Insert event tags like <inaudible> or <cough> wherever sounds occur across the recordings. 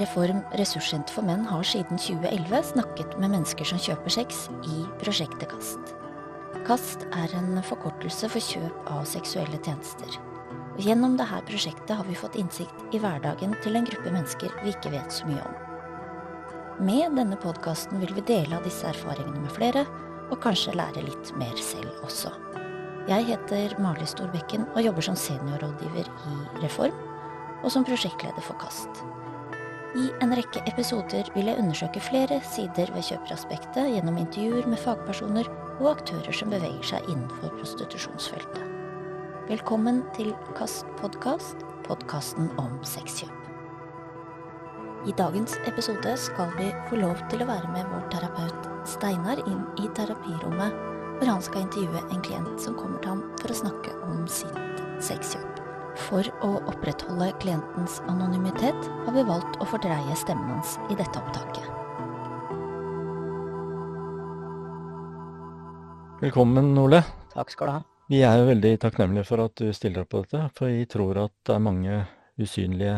Reform ressurssenter for menn har siden 2011 snakket med mennesker som kjøper sex i prosjektet KAST. KAST er en forkortelse for kjøp av seksuelle tjenester. Og gjennom dette prosjektet har vi fått innsikt i hverdagen til en gruppe mennesker vi ikke vet så mye om. Med denne podkasten vil vi dele av disse erfaringene med flere, og kanskje lære litt mer selv også. Jeg heter Mali Storbekken og jobber som seniorrådgiver i Reform, og som prosjektleder for KAST. I en rekke episoder vil jeg undersøke flere sider ved kjøperaspektet gjennom intervjuer med fagpersoner og aktører som beveger seg innenfor prostitusjonsfeltet. Velkommen til KAST podkast, podkasten om sexkjøp. I dagens episode skal vi få lov til å være med vår terapeut Steinar inn i terapirommet, hvor han skal intervjue en klient som kommer til ham for å snakke om sitt sexkjøp. For å opprettholde klientens anonymitet har vi valgt å fordreie stemmen hans i dette opptaket. Velkommen, Ole. Takk skal du ha. Vi er jo veldig takknemlige for at du stiller opp på dette, for vi tror at det er mange usynlige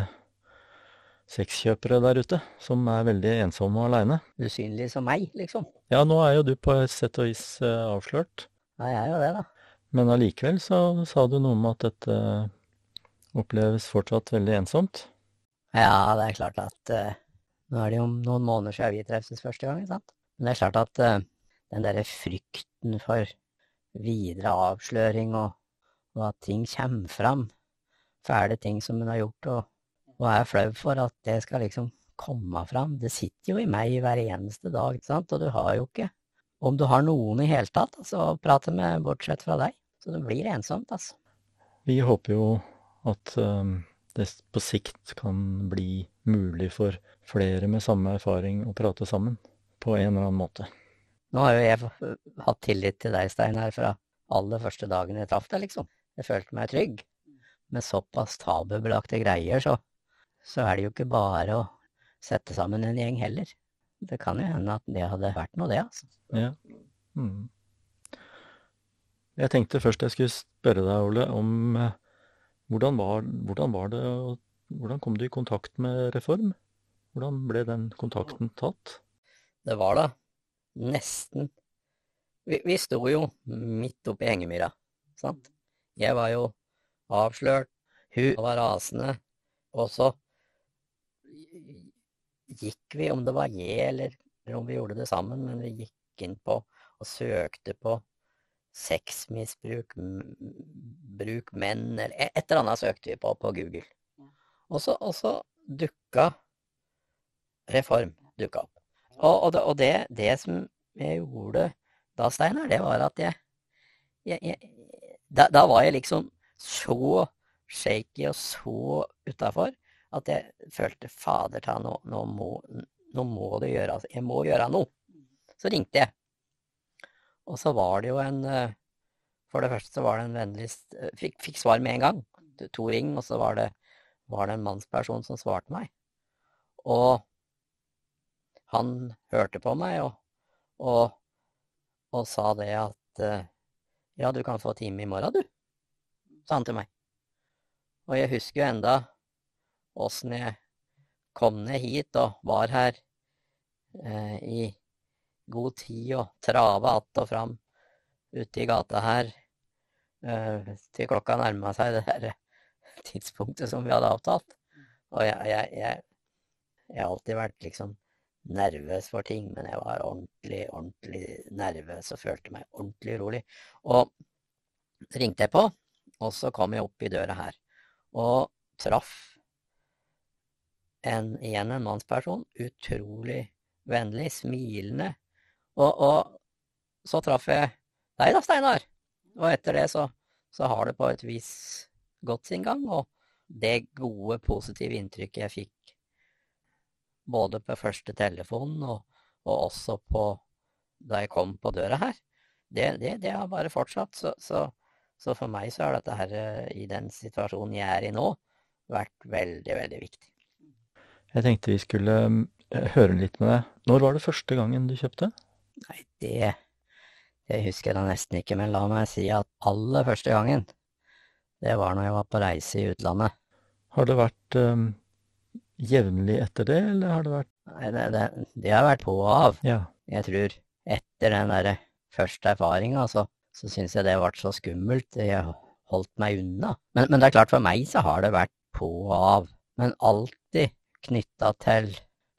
sexkjøpere der ute som er veldig ensomme og aleine. Usynlige som meg, liksom. Ja, nå er jo du på et sett og vis eh, avslørt, Ja, jeg er jo det, da. men allikevel så sa du noe om at dette oppleves fortsatt veldig ensomt. Ja, det er klart at uh, Nå er det jo noen måneder siden vi treffes første gang, ikke sant. Men det er klart at uh, den derre frykten for videre avsløring og, og at ting kommer fram, fæle ting som hun har gjort, og, og er flau for at det skal liksom komme fram, det sitter jo i meg hver eneste dag, ikke sant, og du har jo ikke Om du har noen i hele tatt, altså, å prate med bortsett fra deg. Så det blir ensomt, altså. Vi håper jo at eh, det på sikt kan bli mulig for flere med samme erfaring å prate sammen på en eller annen måte. Nå har jo jeg hatt tillit til deg, Steinar, fra aller første dagen jeg traff deg, liksom. Jeg følte meg trygg. Med såpass tabubelagte greier, så, så er det jo ikke bare å sette sammen en gjeng heller. Det kan jo hende at det hadde vært noe, det, altså. Ja. Mm. Jeg tenkte først jeg skulle spørre deg, Ole, om eh, hvordan var, hvordan var det Hvordan kom du i kontakt med Reform? Hvordan ble den kontakten tatt? Det var da nesten Vi, vi sto jo midt oppi hengemyra, sant? Jeg var jo avslørt, hun var rasende, og så gikk vi, om det var jeg eller, eller om vi gjorde det sammen, men vi gikk inn på og søkte på sexmisbruk, bruk menn, eller et eller annet søkte vi på på Google. Og så, og så dukka Reform dukka opp. Og, og, det, og det, det som jeg gjorde da, Steinar, det var at jeg, jeg, jeg da, da var jeg liksom så shaky og så utafor at jeg følte fader ta, nå, nå, må, nå må det gjøres, jeg må gjøre noe. Så ringte jeg. Og så var det jo en eh, For det første så var det en vennlig fikk, fikk svar med en gang. To ring, og så var det, var det en mannsperson som svarte meg. Og han hørte på meg og, og, og sa det at eh, ja, du kan få time i morgen, du, sa han til meg. Og jeg husker jo enda åssen jeg kom ned hit og var her eh, i god tid og trava att og fram ute i gata her eh, til klokka nærma seg det der <laughs> tidspunktet som vi hadde avtalt. Og jeg, jeg, jeg, jeg har alltid vært liksom nervøs for ting, men jeg var ordentlig, ordentlig nervøs og følte meg ordentlig urolig. Og så ringte jeg på, og så kom jeg opp i døra her, og traff en, igjen en mannsperson, utrolig vennlig, smilende, og, og så traff jeg deg da, Steinar, og etter det så, så har det på et vis gått sin gang, og det gode, positive inntrykket jeg fikk både på første telefon og, og også på da jeg kom på døra her, det, det, det har bare fortsatt. Så, så, så for meg så har dette her, eh, i den situasjonen jeg er i nå, vært veldig, veldig viktig. Jeg tenkte vi skulle eh, høre litt med deg. Når var det første gangen du kjøpte? Nei, det, det husker det nesten ikke, men la meg si at aller første gangen, det var når jeg var på reise i utlandet. Har det vært eh, jevnlig etter det, eller har det vært Nei, det, det, det har vært på og av. Ja. Jeg tror etter den derre første erfaringa, så, så syns jeg det ble så skummelt. Jeg holdt meg unna. Men, men det er klart, for meg så har det vært på og av. Men alltid knytta til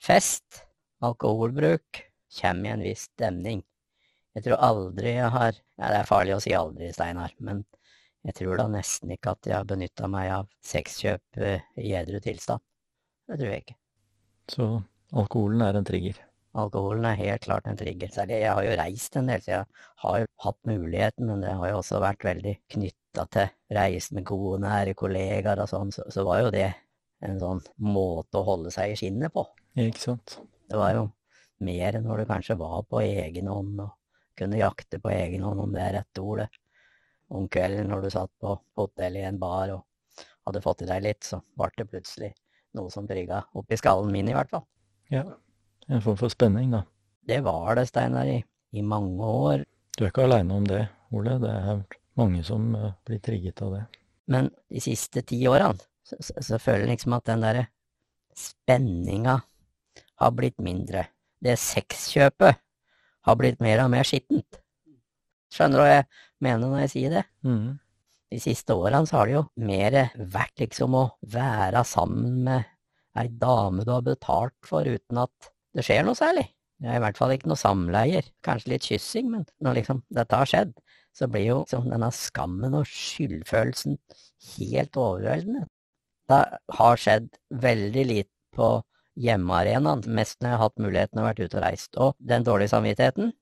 fest, alkoholbruk, kommer i en viss stemning. Jeg tror aldri jeg har Ja, det er farlig å si aldri, Steinar, men jeg tror da nesten ikke at jeg har benytta meg av sexkjøp eh, i edru tilstand. Det tror jeg ikke. Så alkoholen er en trigger. Alkoholen er helt klart en trigger. Særlig, jeg har jo reist en del, så jeg har jo hatt muligheten, men det har jo også vært veldig knytta til reise med gode, nære kollegaer og sånn, så, så var jo det en sånn måte å holde seg i skinnet på. Ikke sant? Det var jo mer enn når du kanskje var på egen hånd og kunne jakte på egen hånd, om det er rette ordet. Om kvelden når du satt på hotell i en bar og hadde fått i deg litt, så ble det plutselig noe som trigga oppi skallen min, i hvert fall. Ja. En form for spenning, da. Det var det, Steinar, i, i mange år. Du er ikke aleine om det, Ole. Det er mange som eh, blir trigget av det. Men de siste ti årene så, så, så føler jeg liksom at den derre spenninga har blitt mindre. Det sexkjøpet har blitt mer og mer skittent. Skjønner du hva jeg mener når jeg sier det? Mm. De siste årene så har det jo mer vært liksom å være sammen med ei dame du har betalt for uten at det skjer noe særlig. Det er i hvert fall ikke noe samleier, kanskje litt kyssing, men når liksom dette har skjedd, så blir jo liksom denne skammen og skyldfølelsen helt overveldende. Det har skjedd veldig lite på hjemmearenaen, mest når jeg har hatt muligheten og vært ute og reist. Og den dårlige samvittigheten,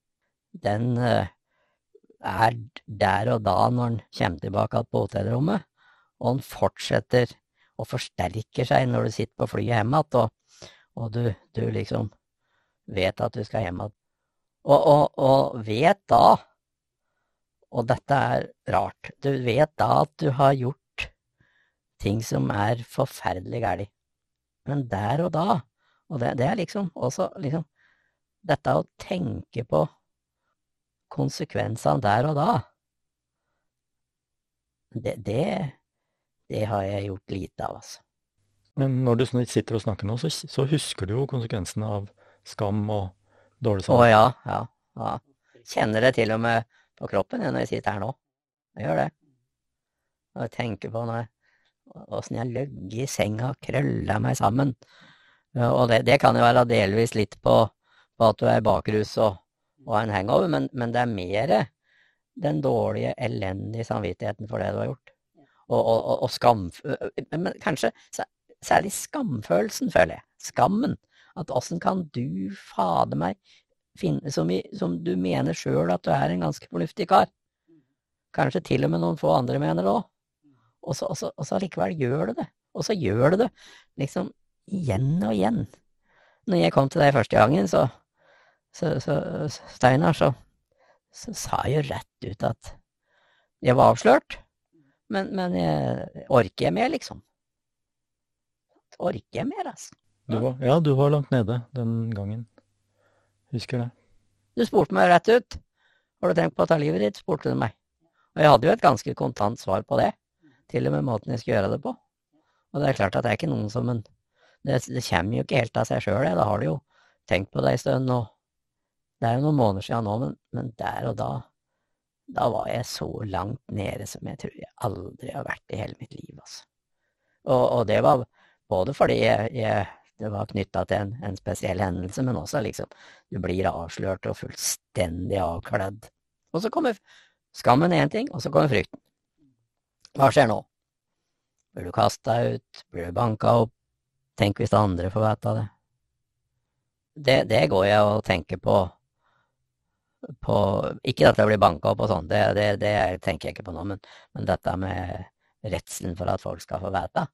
den eh, er der og da når han kommer tilbake på hotellrommet, og han fortsetter og forsterker seg når du sitter på flyet hjem igjen, og, og du, du liksom vet at du skal hjem igjen. Og, og, og vet da, og dette er rart, du vet da at du har gjort ting som er forferdelig galt. Men der og da, og det, det er liksom også liksom Dette å tenke på konsekvensene der og da, det, det, det har jeg gjort lite av, altså. Men når du sitter og snakker nå, så, så husker du jo konsekvensene av skam og dårlig Å ja, ja, ja. Kjenner det til og med på kroppen når jeg sitter her nå. Jeg gjør det. Og jeg tenker på når jeg, åssen jeg løgge i senga og krølla meg sammen. Og det, det kan jo være delvis litt på, på at du er bakrus og, og en hangover, men, men det er mer den dårlige, elendige samvittigheten for det du har gjort. Og, og, og, og skam... Men kanskje særlig skamfølelsen, føler jeg. Skammen. At åssen kan du, fader meg, finne som, i, som du mener sjøl at du er en ganske fornuftig kar? Kanskje til og med noen få andre mener det òg. Og så, og så, og så allikevel gjør du det. Og så gjør du det liksom igjen og igjen. Når jeg kom til deg første gangen, så, så, så Steinar, så, så sa jeg jo rett ut at jeg var avslørt. Men, men jeg, orker jeg mer, liksom? Orker jeg mer, altså? Du var, ja, du var langt nede den gangen. Husker det. Du spurte meg rett ut. Har du tenkt på å ta livet ditt? spurte du meg. Og jeg hadde jo et ganske kontant svar på det. Til og med måten jeg skal gjøre det på. Og det er klart at det er ikke noen som en Det, det kommer jo ikke helt av seg sjøl, da har du jo tenkt på det en stund. Og det er jo noen måneder siden nå, men, men der og da Da var jeg så langt nede som jeg tror jeg aldri har vært i hele mitt liv, altså. Og, og det var både fordi jeg, jeg det var knytta til en, en spesiell hendelse, men også liksom du blir avslørt og fullstendig avkledd. Og så kommer skammen én ting, og så kommer frykten. Hva skjer nå? Blir du kasta ut? Blir du banka opp? Tenk hvis andre får vite det. det. Det går jeg og tenker på, på Ikke at jeg blir banka opp og sånn, det, det, det tenker jeg ikke på nå, men, men dette med redselen for at folk skal få vite,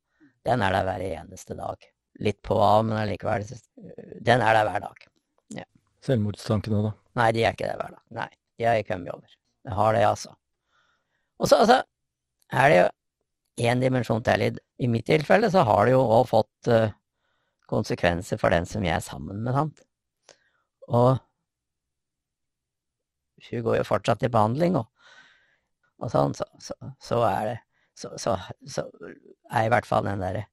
den er der hver eneste dag. Litt på og av, men allikevel, den er der hver dag. Selvmordstankene, da. Nei, de er ikke det hver dag. Nei, de har jeg kommet over. Jeg har det, altså. Og så altså, er det jo én dimensjon til. I, mitt tilfelle så har det jo òg fått eh, konsekvenser for den som jeg er sammen med, sant. Og hun går jo fortsatt i behandling, og, og sånn, så, så, så er det så, så, er i hvert fall den derre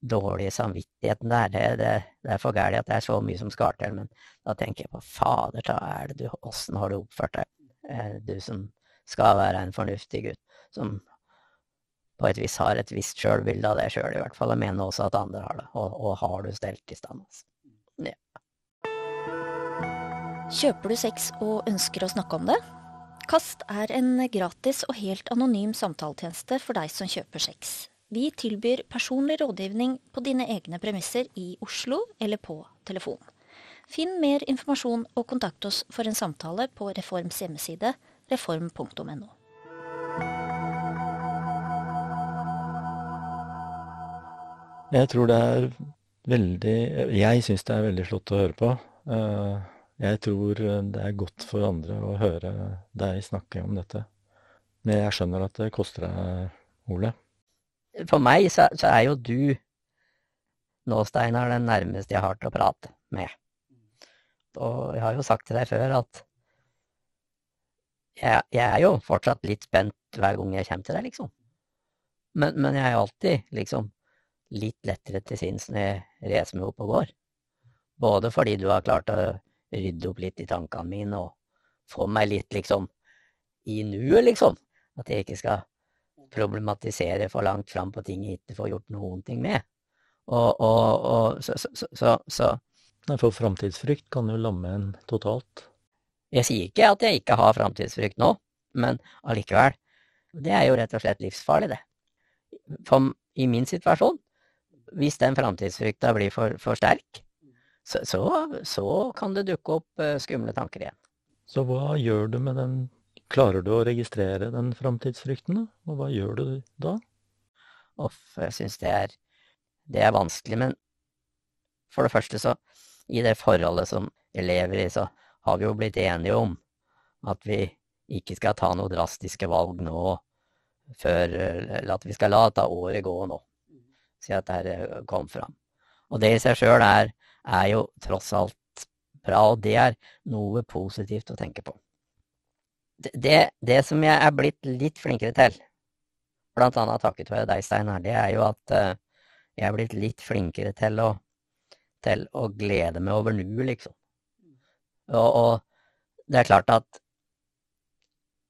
dårlige samvittigheten der. Det, det, det er for gærent at det er så mye som skal til. Men da tenker jeg på fader ta er det du, åssen har du oppført deg, eh, du som skal være en fornuftig gutt, som på et vis har et visst sjølbilde av det sjøl, i hvert fall. Jeg mener også at andre har det, og, og har du stelt i stand. Altså. Ja. Kjøper du sex og ønsker å snakke om det? Kast er en gratis og helt anonym samtaletjeneste for deg som kjøper sex. Vi tilbyr personlig rådgivning på dine egne premisser i Oslo eller på telefon. Finn mer informasjon og kontakt oss for en samtale på Reforms hjemmeside reform.no. Jeg tror det er veldig Jeg syns det er veldig flott å høre på. Eh, jeg tror det er godt for andre å høre deg snakke om dette. Men jeg skjønner at det koster deg, Ole. For meg så, så er jo du nå, Steinar, den nærmeste jeg har til å prate med. Og jeg har jo sagt til deg før at jeg, jeg er jo fortsatt litt spent hver gang jeg kommer til deg, liksom. Men, men jeg er jo alltid liksom litt lettere til sinns når jeg reiser meg opp og går. Både fordi du har klart å rydde opp litt i tankene mine og få meg litt liksom i nuet, liksom. At jeg ikke skal problematisere for langt fram på ting jeg ikke får gjort noen ting med. Og, og, og så, så, så, så Nei, For framtidsfrykt kan jo lamme en totalt. Jeg sier ikke at jeg ikke har framtidsfrykt nå, men allikevel. Det er jo rett og slett livsfarlig, det. For i min situasjon hvis den framtidsfrykta blir for, for sterk, så, så, så, kan det dukke opp uh, skumle tanker igjen. Så hva gjør du med den Klarer du å registrere den framtidsfrykten, da? Og hva gjør du da? Uff, jeg syns det er Det er vanskelig, men for det første så I det forholdet som elever lever i, så har vi jo blitt enige om at vi ikke skal ta noen drastiske valg nå før Eller at vi skal la ta året gå nå si at dette eh, kom fram. Og det i seg sjøl er, er, jo tross alt bra, og det er noe positivt å tenke på. Det, det, som jeg er blitt litt flinkere til, blant annet takket være deg, Steinar, det er jo at uh, jeg er blitt litt flinkere til å, til å glede meg over nuet, liksom. Og, og, det er klart at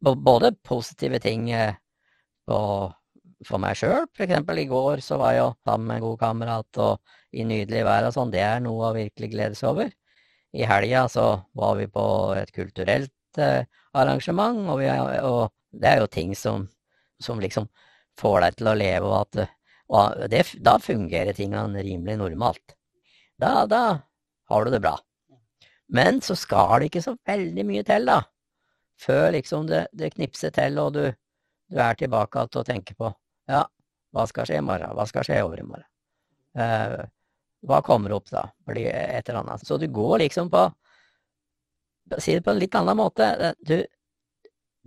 både positive ting uh, på for meg sjøl. Eksempel i går så var jeg jo sammen med en god kamerat og i nydelig vær og sånn. Det er noe å virkelig glede seg over. I helga så var vi på et kulturelt eh, arrangement, og, vi, og, det er jo ting som, som, liksom får deg til å leve, og at og det, da fungerer tingene rimelig normalt. Da, da har du det bra. Men så skal det ikke så veldig mye til, da. Før liksom det, det knipser til, og du, du er tilbake igjen å tenke på ja, hva skal skje i morgen? Hva skal skje i morgen? Eh, hva kommer opp da? Blir et eller annet. Så du går liksom på Si det på en litt annen måte. Du,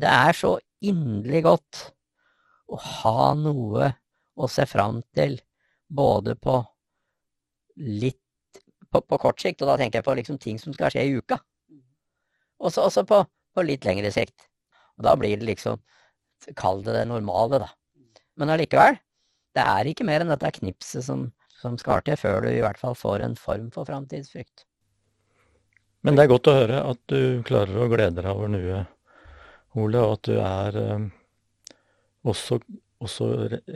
det er så inderlig godt å ha noe å se fram til, både på litt på, på, kort sikt, og da tenker jeg på liksom ting som skal skje i uka. Og så på, på litt lengre sikt. Og da blir det liksom Kall det det normale, da. Men allikevel, det er ikke mer enn dette knipset som, som skal til før du i hvert fall får en form for framtidsfrykt. Men det er godt å høre at du klarer å glede deg over nuet, Ole, og at du er eh, også, også,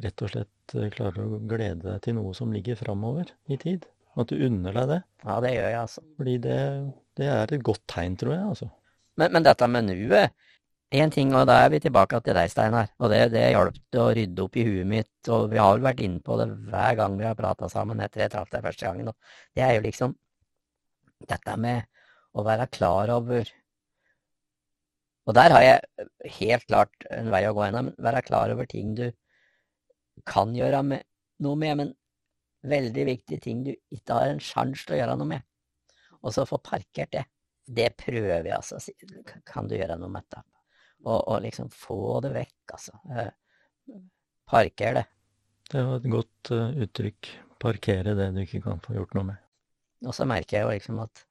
rett og slett eh, klarer å glede deg til noe som ligger framover i tid. At du unner deg det. Ja, det gjør jeg, altså. Fordi det, det er et godt tegn, tror jeg, altså. Men, men dette med nuet, Én ting, og da er vi tilbake til deg, Steinar. Og det, det hjalp til å rydde opp i huet mitt, og vi har vel vært inne på det hver gang vi har prata sammen etter jeg traff deg første gangen. Og det er jo liksom dette med å være klar over Og der har jeg helt klart en vei å gå gjennom. Være klar over ting du kan gjøre med, noe med, men veldig viktige ting du ikke har en sjanse til å gjøre noe med. Og så få parkert det. Det prøver jeg, altså. Kan du gjøre noe med det? Og, og liksom få det vekk, altså. Eh, parker det. Det var et godt uh, uttrykk. Parkere det du ikke kan få gjort noe med. Og så merker jeg jo liksom at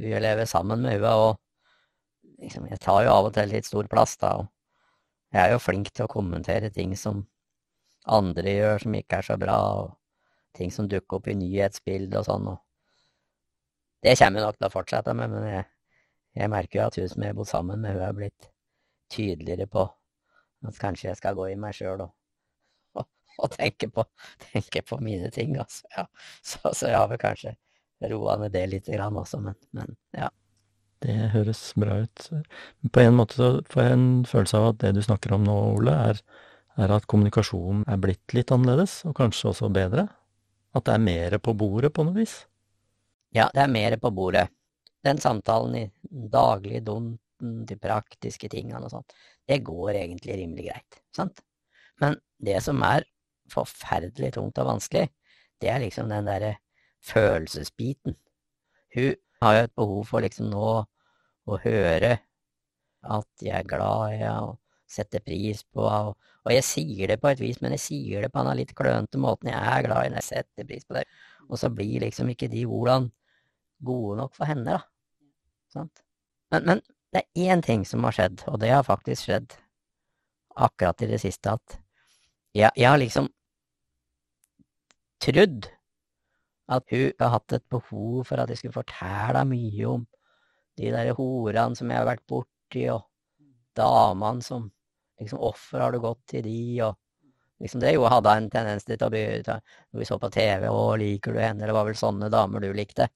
vi lever sammen med henne, og liksom, jeg tar jo av og til litt stor plass, da. og Jeg er jo flink til å kommentere ting som andre gjør som ikke er så bra, og ting som dukker opp i nyhetsbildet og sånn. Og det kommer jeg nok til å fortsette med, men jeg, jeg merker jo at hun som jeg har bodd sammen med, hun er blitt tydeligere på at kanskje jeg skal gå i meg sjøl og, <laughs> og, og, tenke, på, tenke på mine ting, altså. Ja. Så, så, jeg har vel kanskje roa ned det lite grann også, men, men ja. Det høres bra ut. På en måte så får jeg en følelse av at det du snakker om nå, Ole, er, er at kommunikasjonen er blitt litt annerledes, og kanskje også bedre? At det er mer på bordet på noe vis? Ja, det er mer på bordet. Den samtalen i daglig donten, de praktiske tingene og sånt. det går egentlig rimelig greit, sant? Men det som er forferdelig tungt og vanskelig, det er liksom den derre følelsesbiten. Hun har jo et behov for liksom nå å høre at jeg er glad i henne og setter pris på henne. Og, jeg sier det på et vis, men jeg sier det på den litt klønete måten. Jeg er glad i henne, jeg setter pris på det. Og så blir liksom ikke de ordene gode nok for henne, da. Men, men det er én ting som har skjedd, og det har faktisk skjedd akkurat i det siste, at jeg, jeg har liksom trodd at hun har hatt et behov for at jeg skulle fortelle mye om de der horene som jeg har vært borti, og damene som liksom Offer har du gått til de, og liksom Det jo hadde en tendens til å bli Når vi så på TV, å, liker du henne, eller var vel sånne damer du likte?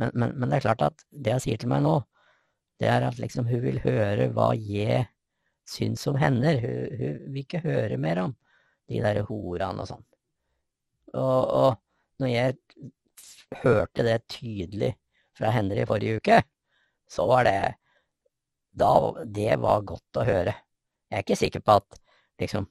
Men, men, men det er klart at det jeg sier til meg nå, det er at liksom hun vil høre hva jeg syns om henne. Hun, hun vil ikke høre mer om de der horene og sånn. Og, og, når jeg hørte det tydelig fra henne i forrige uke, så var det da, Det var godt å høre. Jeg er ikke sikker på at liksom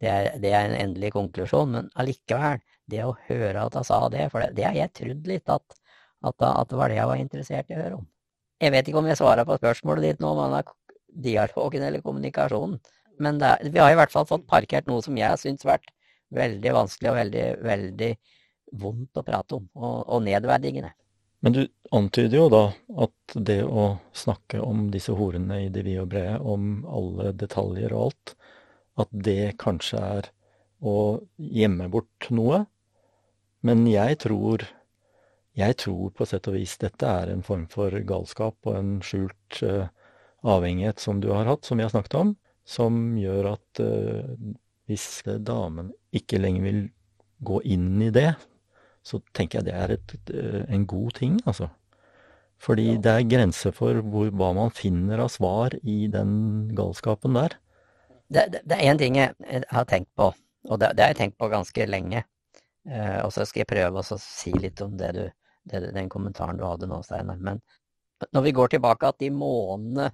det er, det er en endelig konklusjon, men allikevel, det å høre at hun sa det, for det, det har jeg trodd litt at, at, at det var det jeg var interessert i å høre om. Jeg vet ikke om jeg svarer på spørsmålet ditt nå om dialogen eller kommunikasjonen, men det, vi har i hvert fall fått parkert noe som jeg har har vært veldig vanskelig og veldig, veldig vondt å prate om, og, og nedverdigende. Men du antyder jo da at det å snakke om disse horene i det vide og brede, om alle detaljer og alt, at det kanskje er å gjemme bort noe. Men jeg tror jeg tror på sett og vis dette er en form for galskap og en skjult uh, avhengighet som du har hatt, som vi har snakket om, som gjør at uh, hvis damen ikke lenger vil gå inn i det, så tenker jeg det er et, uh, en god ting, altså. Fordi ja. det er grenser for hvor, hva man finner av svar i den galskapen der. Det, det, det er én ting jeg, har tenkt på, og det, det, har jeg tenkt på ganske lenge. og så skal jeg prøve å si litt om det du det, den kommentaren du hadde nå, Steinar. Men når vi går tilbake at de månedene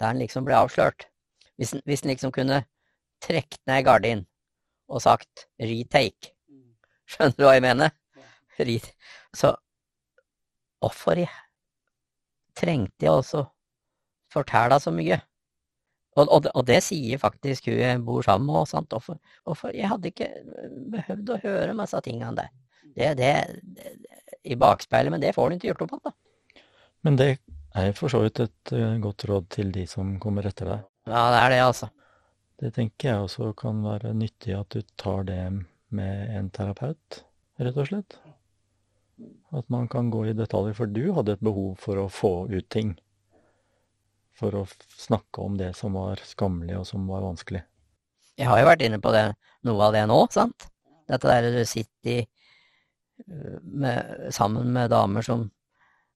der den liksom ble avslørt Hvis den, hvis den liksom kunne trukket ned gardinen og sagt retake Skjønner du hva jeg mener? Så hvorfor trengte jeg også fortelle så mye? Og, og, og, det sier faktisk hun jeg bor sammen med. Sant? Hvorfor, hvorfor Jeg hadde ikke behøvd å høre masse tingene der. Det, det, det, i bakspeilet, men det får du ikke gjort opp igjen, da. Men det er for så vidt et uh, godt råd til de som kommer etter deg. Ja, det er det, altså. Det tenker jeg også kan være nyttig at du tar det med en terapeut, rett og slett. At man kan gå i detaljer, for du hadde et behov for å få ut ting. For å snakke om det som var skammelig og som var vanskelig. Jeg har jo vært inne på det, noe av det nå, sant? Dette der du sitter i med, sammen med damer som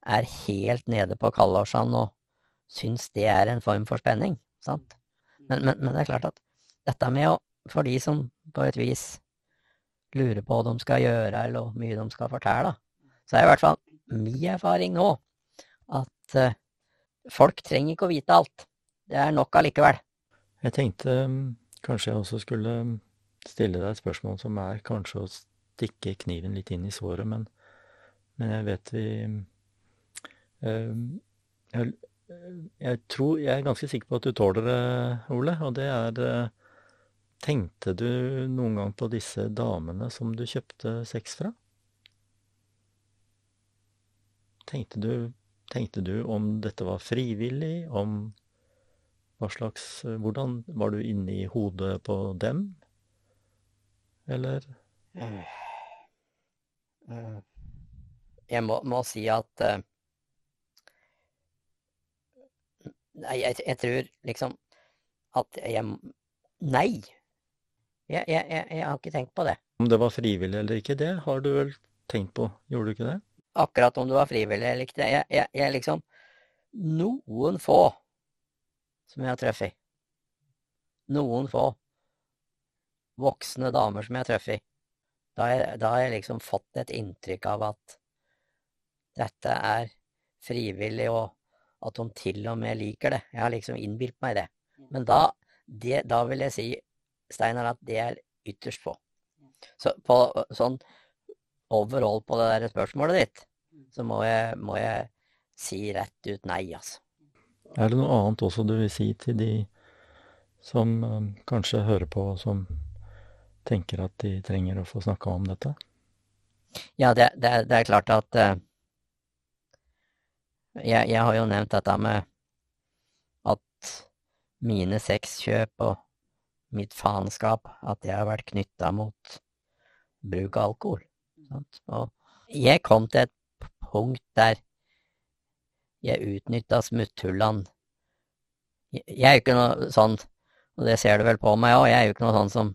er helt nede på kalosjan og syns det er en form for spenning. sant? Men, men, men, det er klart at dette med å, for de som på et vis lurer på hva de skal gjøre, eller hvor mye de skal fortelle, så er i hvert fall min erfaring nå at uh, folk trenger ikke å vite alt. Det er nok allikevel. Jeg tenkte um, kanskje jeg også skulle stille deg et spørsmål som er kanskje å stikke kniven litt inn i såret, men, men jeg vet vi øh, jeg, jeg, tror Jeg er ganske sikker på at du tåler det, Ole, og det er uh, Tenkte du noen gang på disse damene som du kjøpte sex fra? Tenkte du, tenkte du om dette var frivillig, om hva slags Hvordan Var du inne i hodet på dem? Eller? Eh, jeg må, må si at eh, Nei, jeg, jeg tror liksom at jeg Nei. Jeg, jeg, jeg, har ikke tenkt på det. Om det var frivillig eller ikke, det har du vel tenkt på, gjorde du ikke det? Akkurat om det var frivillig eller ikke. Jeg, jeg, jeg liksom Noen få som jeg har truffet. Noen få voksne damer som jeg har truffet. Da, da har jeg liksom fått et inntrykk av at dette er frivillig, og at de til og med liker det. Jeg har liksom innbilt meg det. Men da, det, da vil jeg si, Steinar, at det er ytterst få. Så på sånn overall på det der spørsmålet ditt, så må jeg, må jeg si rett ut nei, altså. Er det noe annet også du vil si til de som um, kanskje hører på, som tenker at de trenger å få snakka om dette? Ja, det, det, det er klart at uh, jeg, jeg, har jo nevnt dette med at mine sexkjøp og mitt faenskap, at det har vært knytta mot bruk av alkohol. Sant? Og jeg kom til et punkt der jeg utnytta smutthullene. Jeg er jo ikke noe sånn, og det ser du vel på meg òg, jeg er jo ikke noe sånn som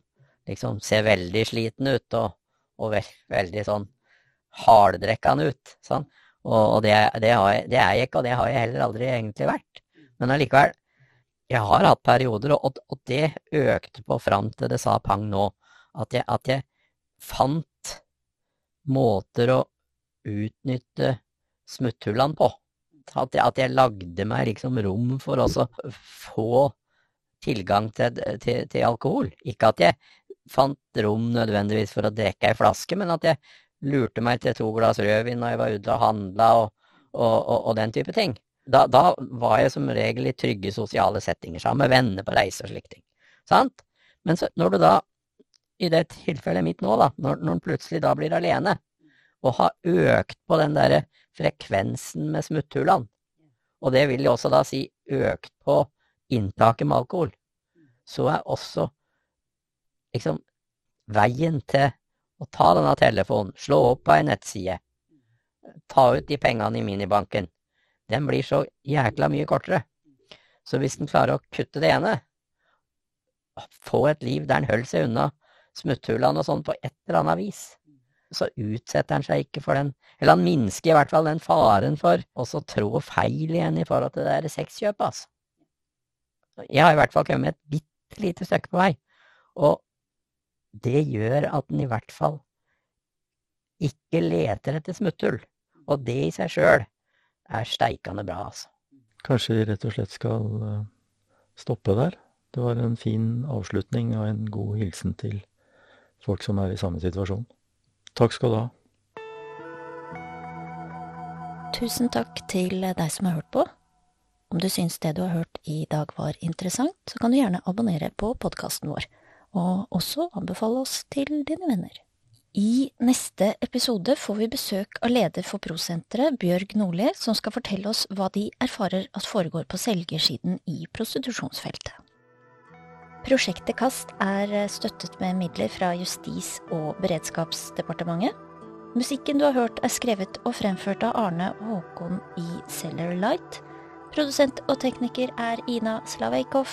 liksom ser veldig sliten ut og, og veldig sånn harddrekkende ut. Sånn. Og, det, det, jeg, det, er jeg ikke, og det har jeg heller aldri egentlig vært. Men allikevel, jeg har hatt perioder, og, og, det økte på fram til det sa pang nå, at jeg, at jeg fant måter å utnytte smutthullene på. At jeg, at jeg, lagde meg liksom rom for å få tilgang til, til, til, alkohol. Ikke at jeg fant rom nødvendigvis for å drikke ei flaske, men at jeg lurte meg til to glass rødvin når jeg var ute og handla og, og, og, og, den type ting. Da, da, var jeg som regel i trygge sosiale settinger sammen med venner på reise og slike ting. Sant? Men så, når du da, i det tilfellet mitt nå, da, når, når en plutselig da blir alene, og har økt på den derre frekvensen med smutthullene, og det vil jo også da si økt på inntaket med alkohol, så er også liksom veien til å ta denne telefonen, slå opp på ei nettside, ta ut de pengene i minibanken, den blir så jækla mye kortere. Så hvis en klarer å kutte det ene, få et liv der en holder seg unna smutthullene og sånn på et eller annet vis, så utsetter han seg ikke for den, eller han minsker i hvert fall den faren for også trå feil igjen i forhold til det der sexkjøpet, altså. Jeg har i hvert fall kommet et bitte lite stykke på vei, og det gjør at en i hvert fall ikke leter etter smutthull. Og det i seg sjøl er steikende bra, altså. Kanskje vi rett og slett skal eh, stoppe der? Det var en fin avslutning og en god hilsen til folk som er i samme situasjon. Takk skal du ha. Tusen takk til deg som har hørt på. Om du syns det du har hørt i dag var interessant, så kan du gjerne abonnere på podkasten vår og også anbefale oss til dine venner. I neste episode får vi besøk av leder for Prosenteret, Bjørg Nordli, som skal fortelle oss hva de erfarer at foregår på selgersiden i prostitusjonsfeltet. Prosjektet Kast er støttet med midler fra Justis- og beredskapsdepartementet. Musikken du har hørt er skrevet og fremført av Arne Håkon i Cellar Light. Produsent og tekniker er Ina Slaveikov.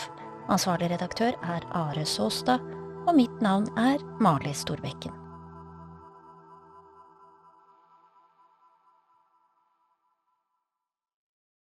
Ansvarlig redaktør er Are Såstad, og mitt navn er Mali Storbekken.